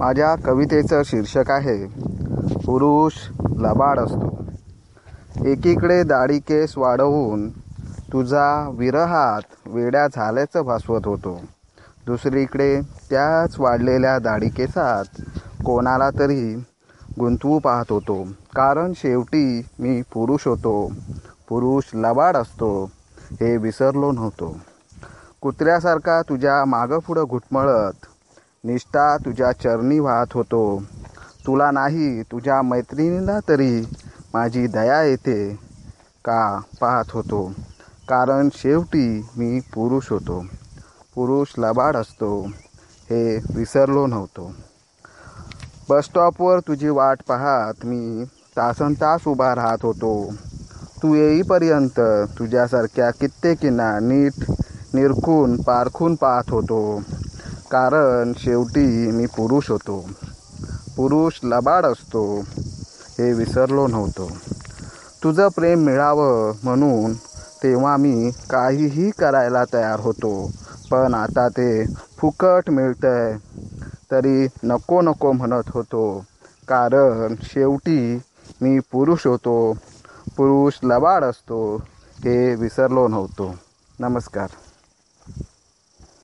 माझ्या कवितेचं शीर्षक आहे पुरुष लबाड असतो. एकीकडे दाढी केस वाढवून तुझा विरहात वेड्या झाल्याचं भासवत होतो. दुसरीकडे त्याच वाढलेल्या दाढी केसात कोणाला तरी गुंतवू पाहत होतो. कारण शेवटी मी पुरुष होतो. पुरुष लबाड असतो हे विसरलो नव्हतो. कुत्र्यासारखा तुझ्या मागं पुढं घुटमळत निष्ठा तुझ्या चरणी वाहत होतो. तुला नाही तुझ्या मैत्रिणीला तरी माझी दया येते का पाहत होतो. कारण शेवटी मी पुरुष होतो. पुरुष लबाड असतो. हे विसरलो नव्हतो. बसस्टॉपवर तुझी वाट पाहत मी तासन तास उभा राहत होतो. तू येईपर्यंत तुझ्यासारख्या कित्येकींना नीट निरखून पारखून पाहत होतो. कारण शेवटी मी पुरुष होतो. पुरुष लबाड असतो. हे विसरलो नव्हतो. तुझं प्रेम मिळावं म्हणून तेव्हा मी काहीही करायला तयार होतो. पण आता ते फुकट मिळतंय. तरी नको नको म्हणत होतो. कारण शेवटी मी पुरुष होतो. पुरुष लबाड असतो. हे विसरलो नव्हतो. नमस्कार.